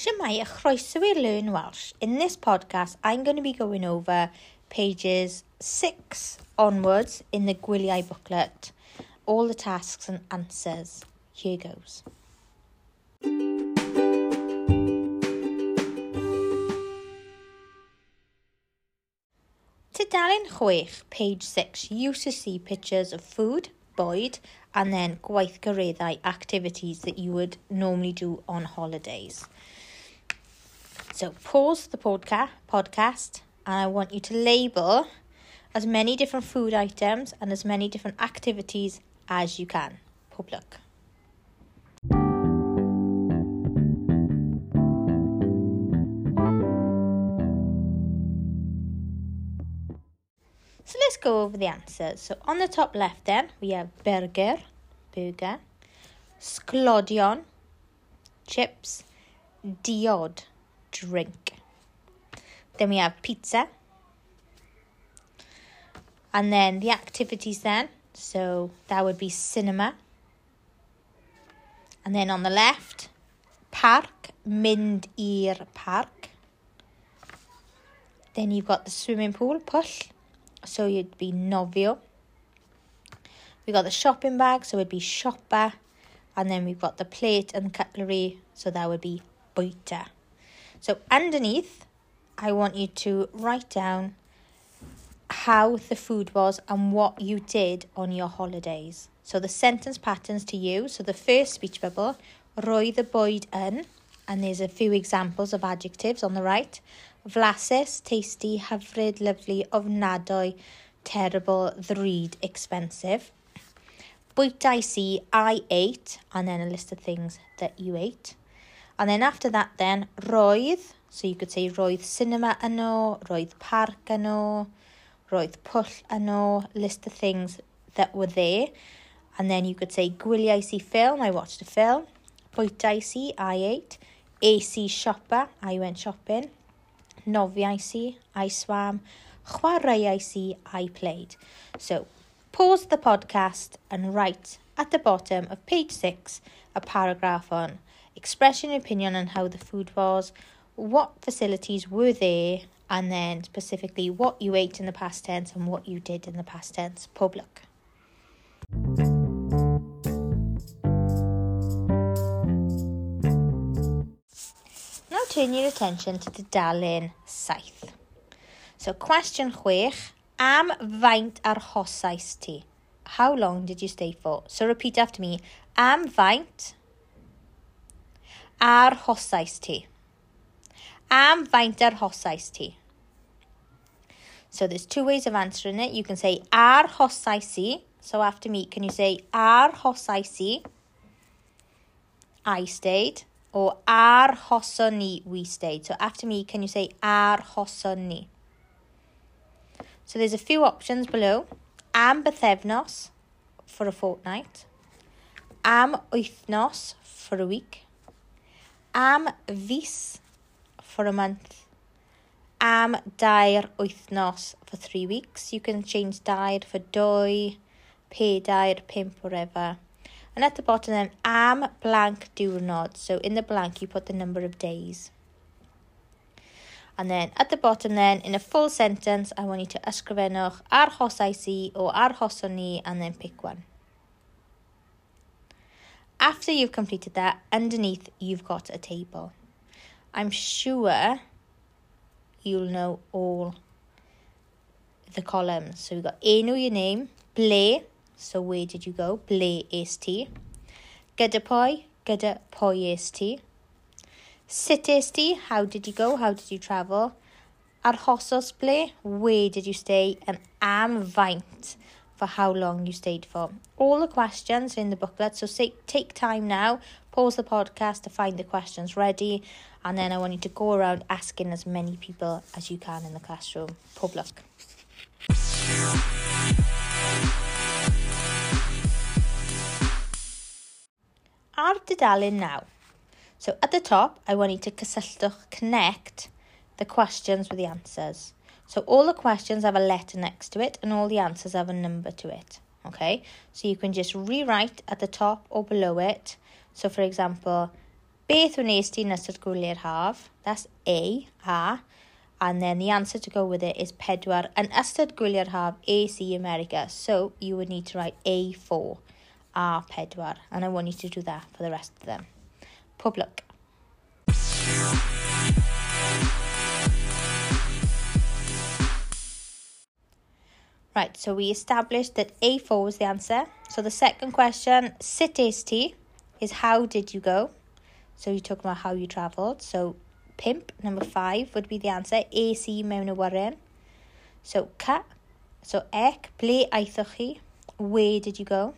Shemaya, chroeso i Learn Welsh. In this podcast, I'm going to be going over pages 6 onwards in the gwyliau booklet. All the tasks and answers. Here goes. Tudalen chwech, page 6, you to see pictures of food, bwyd, and then gwaith activities that you would normally do on holidays. So pause the podca- podcast and I want you to label as many different food items and as many different activities as you can. Public. So let's go over the answers. So on the top left then, we have burger, burger, sglodion, chips, diod, drink. Then we have pizza. And then the activities then, so that would be cinema. And then on the left, park, mynd i'r park. Then you've got the swimming pool, push, so you'd be novio. We've got the shopping bag, so it'd be shopper. And then we've got the plate and cutlery, so that would be boita. So underneath, I want you to write down how the food was and what you did on your holidays. So the sentence patterns to you. So the first speech bubble, roedd y bwyd yn, and there's a few examples of adjectives on the right. Flasus, tasty, hyfryd, lovely, ofnadwy, terrible, ddrud, expensive. Bwytais i, see, I ate, and then a list of things that you ate. And then after that then, roedd, so you could say roedd cinema yno, roedd park yno, roedd pwll yno, list of things that were there. And then you could say gwylais i ffilm, I watched a film. Bwytais i, I ate. AC shopper, siopa, I went shopping. Nofiais i, I swam. Chwaraeais i, I played. So, pause the podcast and write at the bottom of page 6 a paragraph on express your opinion on how the food was, what facilities were there, and then specifically what you ate in the past tense and what you did in the past tense public. Now turn your attention to the dalyn saith. So question chwech, am faint arhosais ti? How long did you stay for? So repeat after me, am faint a'r hosais ti. Am faint ar hosais ti. So there's two ways of answering it. You can say ar hosais i. So after me, can you say ar hosais i? I stayed. Or ar hoson ni, we stayed. So after me, can you say ar hoson ni? So there's a few options below. Am bythefnos for a fortnight. Am wythnos for a week am fis for a month. Am dair wythnos for three weeks. You can change dair for dwy, pedair, pimp, whatever. And at the bottom then, am blank diwrnod. So in the blank you put the number of days. And then at the bottom then, in a full sentence, I want you to ysgrifennwch arhosais i o arhoson ni and then pick one. After you've completed that, underneath you've got a table. I'm sure you'll know all the columns. So we've got A, know your name, ble, so where did you go? Is ti. Gyda pwy, gyda pwy is ti. Sut? How did you go? How did you travel? Arhosos ble, where did you stay? And am faint, for how long you stayed for. All the questions in the booklet, so say, take time now, pause the podcast to find the questions ready, and then I want you to go around asking as many people as you can in the classroom. Public. Ar dudalyn now. So at the top, I want you to cysylltwch connect the questions with the answers. So all the questions have a letter next to it and all the answers have a number to it. Okay, so you can just rewrite at the top or below it. So for example, beth wnes ti nes gwylio'r haf? That's A, A. And then the answer to go with it is pedwar yn ystod gwylio'r haf AC America. So you would need to write A4, A pedwar. And I want you to do that for the rest of them. Pob lwc. Right, so we established that A4 was the answer. So the second question, sit is how did you go? So you talk about how you travelled. So pimp, number five, would be the answer. AC mewn awyren. So ca, so ec, ble aethoch chi? Where did you go?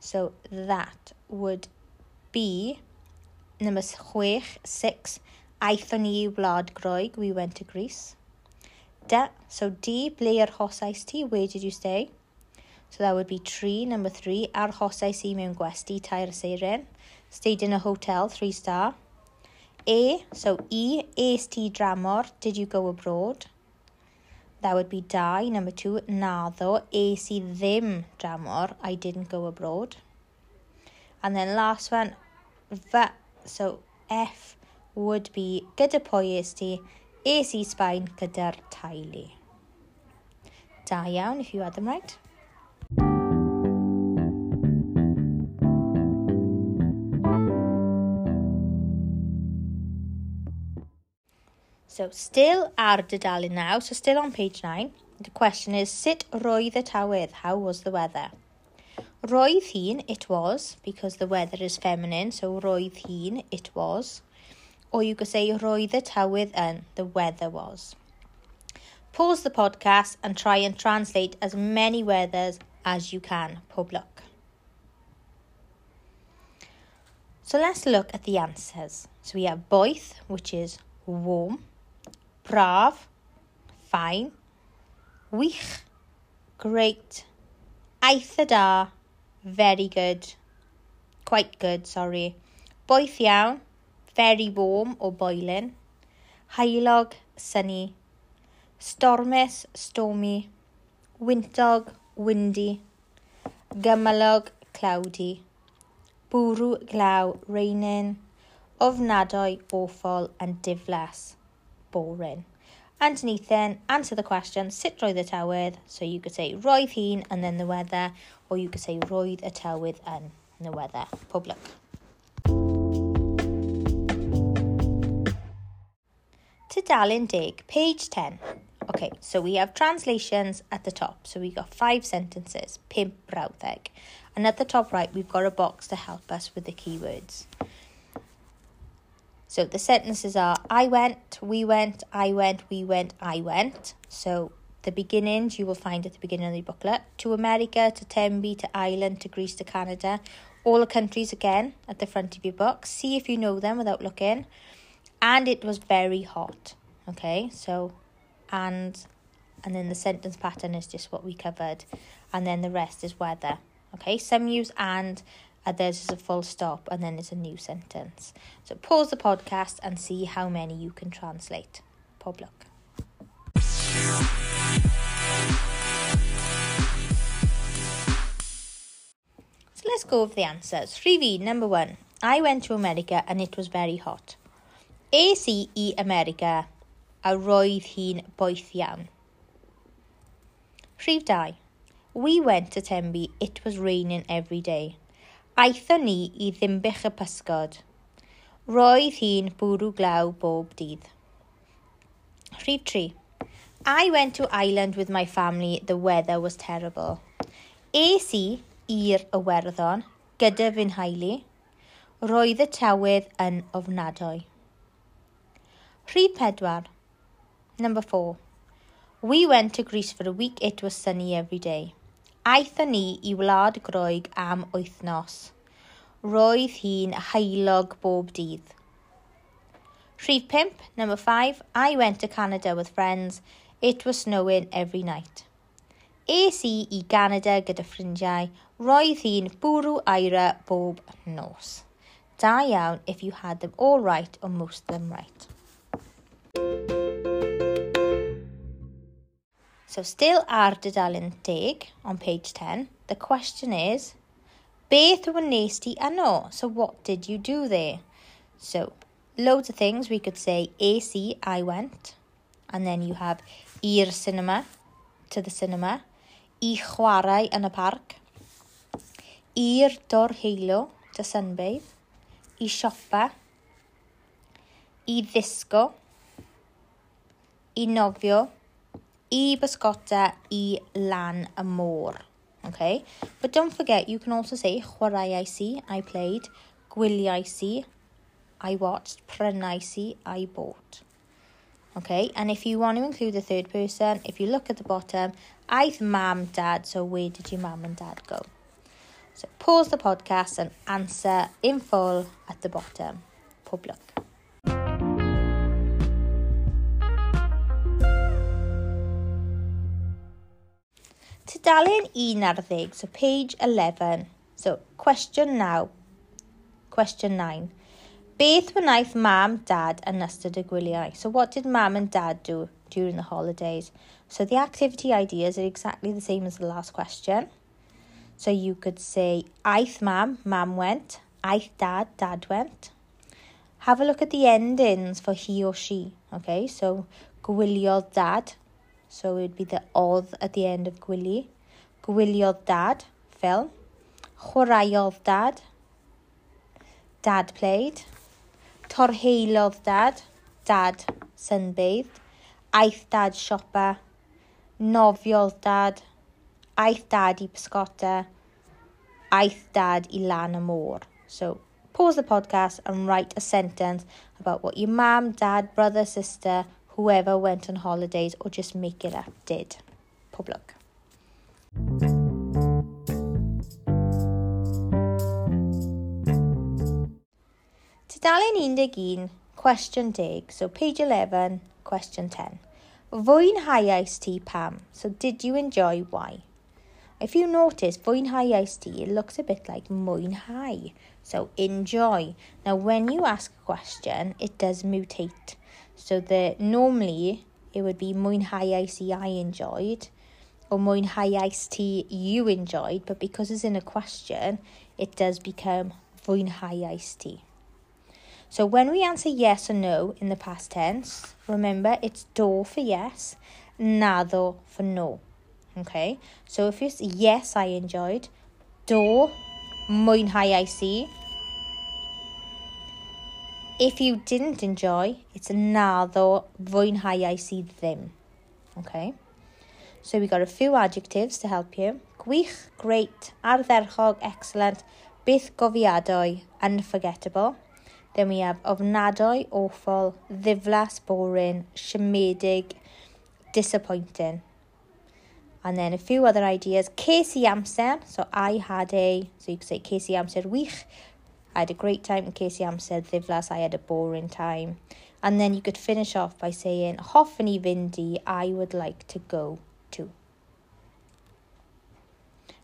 So that would be number chwech, six, aethon ni i wlad Groeg, we went to Greece. Da, so D, ble ar hosais ti, where did you stay? So that would be tree, number three, ar hosais i e mewn gwesti, tair seiren. Stayed in a hotel, three star. A, so E, es ti dramor, did you go abroad? That would be dau, number two, naddo, es i ddim dramor, I didn't go abroad. And then last one, fy, so F would be, gyda pwy es ti? es i Sbaen gyda'r taulu. Da iawn, if you are them right. So, still ar dudalen now, so still on page 9. The question is, sut roedd y tawydd? How was the weather? Roedd hi'n, it was, because the weather is feminine, so roedd hi'n, it was. Or you could say roedd y tywydd yn, the weather was. Pause the podcast and try and translate as many weathers as you can. Pob luck. So let's look at the answers. So we have boeth, which is warm, braf, fine, wych, great, eitha da, very good, quite good, sorry, boeth iawn, very warm or boiling, haelog, sunny, stormus, stormy, wintog, windy, gymalog, cloudy, bwrw, glaw, raining, ofnadwy, awful and diflas, boring. And Nathan, answer the question, sut roedd y tywydd? So you could say roedd hi'n and then the weather, or you could say roedd y tywydd yn, and the weather. Public. Tudalin Dig, page 10. Okay, so we have translations at the top. So we got five sentences, pimp brawddeg. And at the top right, we've got a box to help us with the keywords. So the sentences are I went, we went, I went, we went, I went. So the beginnings you will find at the beginning of the booklet. To America, to Tembi, to Ireland, to Greece, to Canada. All the countries again at the front of your book. See if you know them without looking and it was very hot. Okay, so and and then the sentence pattern is just what we covered, and then the rest is weather. Okay, some use and others is a full stop, and then it's a new sentence. So pause the podcast and see how many you can translate. Luck. So let's go over the answers. 3V, number one. I went to America and it was very hot. Es i i America a roedd hi'n boeth iawn. Rhif 2. We went to Tembi, it was raining every day. Aethon ni i ddimbych y pysgod. Roedd hi'n bwrw glaw bob dydd. Rhif 3. I went to Ireland with my family, the weather was terrible. Es i i'r Iwerddon gyda fy nhaulu. Roedd y tywydd yn ofnadwy. Rhif pedwar. Number four. We went to Greece for a week. It was sunny every day. Aethon ni i wlad Groeg am wythnos. Roedd hi'n heilog bob dydd. Rhif pimp, number five. I went to Canada with friends. It was snowing every night. Es i i Canada gyda ffrindiau. Roedd hi'n bwrw aira bob nos. Da iawn if you had them all right or most of them right. So still ar dudalen 10 on page 10, the question is, beth yw nes ti yno? So what did you do there? So loads of things we could say AC, I went, and then you have i'r cinema, to the cinema, i chwarae yn y parc, i'r dorheilo, to sunbathe, i siopa, i ddisgo, i nofio, I bysgota. I lan y môr. Okay, but don't forget you can also say chwaraeais i, see I played, gwyliais i, see I watched, prynais i, I bought. Okay, and if you want to include the third person, if you look at the bottom, I've mum, dad, so where did your mum and dad go? So pause the podcast and answer in full at the bottom. Public. Tudalen 11, so page 11. So, question now. Question 9. Beth wnaeth mam, dad yn ystod y gwyliau? So what did mam and dad do during the holidays? So the activity ideas are exactly the same as the last question. So you could say, aeth mam, mam went. Aeth dad, dad went. Have a look at the endings for he or she. Okay, so gwyliodd dad, So it would be the odd at the end of gwili. Gwiliodd dad, ffilm. Chwaraeodd dad. Dad played. Torheilodd dad. Dad sunbathed. Aeth dad siopa. Nofiodd dad. Aeth dad i pysgota. Aeth dad i lan y môr. So pause the podcast and write a sentence about what your mum, dad, brother, sister, whoever went on holidays or just make it up did. Public. Tudalen 11, cwestiwn 10, so page 11, question 10. Fwynhauais ti pam, so did you enjoy why? If you notice, fwynhauais ti, it looks a bit like mwynhau, so enjoy. Now when you ask a question, it does mutate. So that normally it would be mwynhau ice I enjoyed or mwynhau ice tea you enjoyed, but because it's in a question, it does become fwynhau ice tea. So when we answer yes or no in the past tense, remember it's do for yes, naddo for no. Okay, so if it's yes I enjoyed, do mwynhau ice tea, If you didn't enjoy, it's naddo I sydd ddim. Okay? So we got a few adjectives to help you. Gwych, great, ardderchog, excellent, byth gofiadwy, unforgettable. Then we have ofnadwy, awful, ddiflas, boring, siomedig, disappointing. And then a few other ideas. Casey Amser, so I had a, so you could say Casey Amser wych, I had a great time and in ces amser ddiflas, I had a boring time. And then you could finish off by saying, hoffwn i fynd I would like to go to.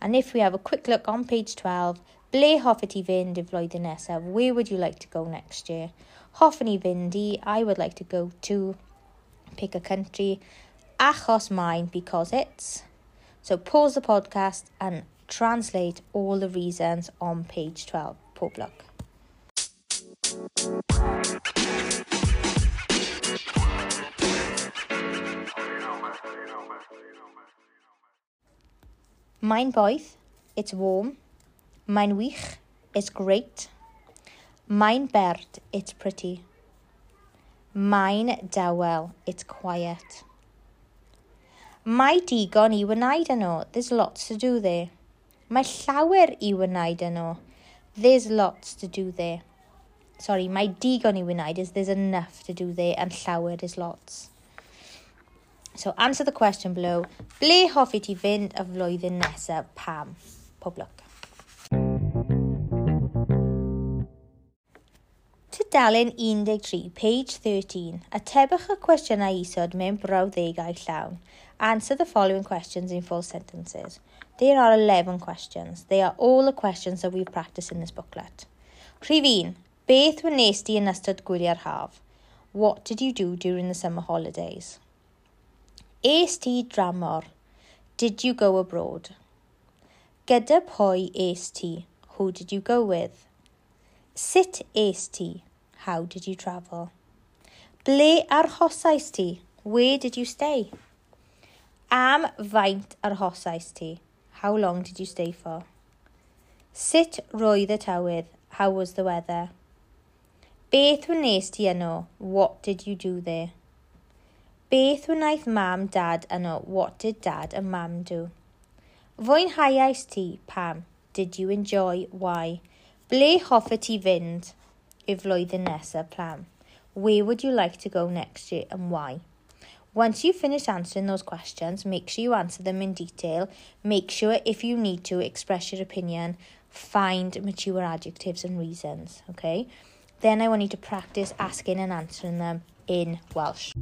And if we have a quick look on page 12, Ble i flwyddyn nesaf? Where would you like to go next year? Fynd i, I would like to go to, pick a country, achos mine because it's. So pause the podcast and translate all the reasons on page 12. poblog. Mae'n boeth, it's warm. Mae'n wych, it's great. Mae'n bert, it's pretty. Mae'n dawel, it's quiet. Mae digon i wneud yno, there's lots to do there. Mae llawer i wneud yno, There's lots to do there. Sorry, mae digon i wneud is there's enough to do there and llawer is lots. So answer the question below. Ble hoffi ti fynd y flwyddyn nesaf pam? Pob. Tudalen 13, page 13. Atebwch y cwestiynau isod mewn brawddegau llawn. Answer the following questions in full sentences. There are 11 questions. They are all the questions that we've practiced in this booklet. Rhif 1. Beth wnes di yn ystod gwyliau'r haf? What did you do during the summer holidays? Es ti dramor? Did you go abroad? Gyda pwy es ti? Who did you go with? Sut es ti? How did you travel? Ble arhosais ti? Where did you stay? Am faint arhosais ti? How long did you stay for? Sut roedd y tywydd? How was the weather? Beth wnes ti yno? What did you do there? Beth wnaeth mam dad yno? What did dad and mam do? Fwynhauais ti? Pam? Did you enjoy? Why? Ble hoffa ti fynd y flwyddyn nesaf Pam. Where would you like to go next year and why? Once you finish answering those questions, make sure you answer them in detail. Make sure, if you need to, express your opinion. Find mature adjectives and reasons, okay? Then I want you to practice asking and answering them in Welsh.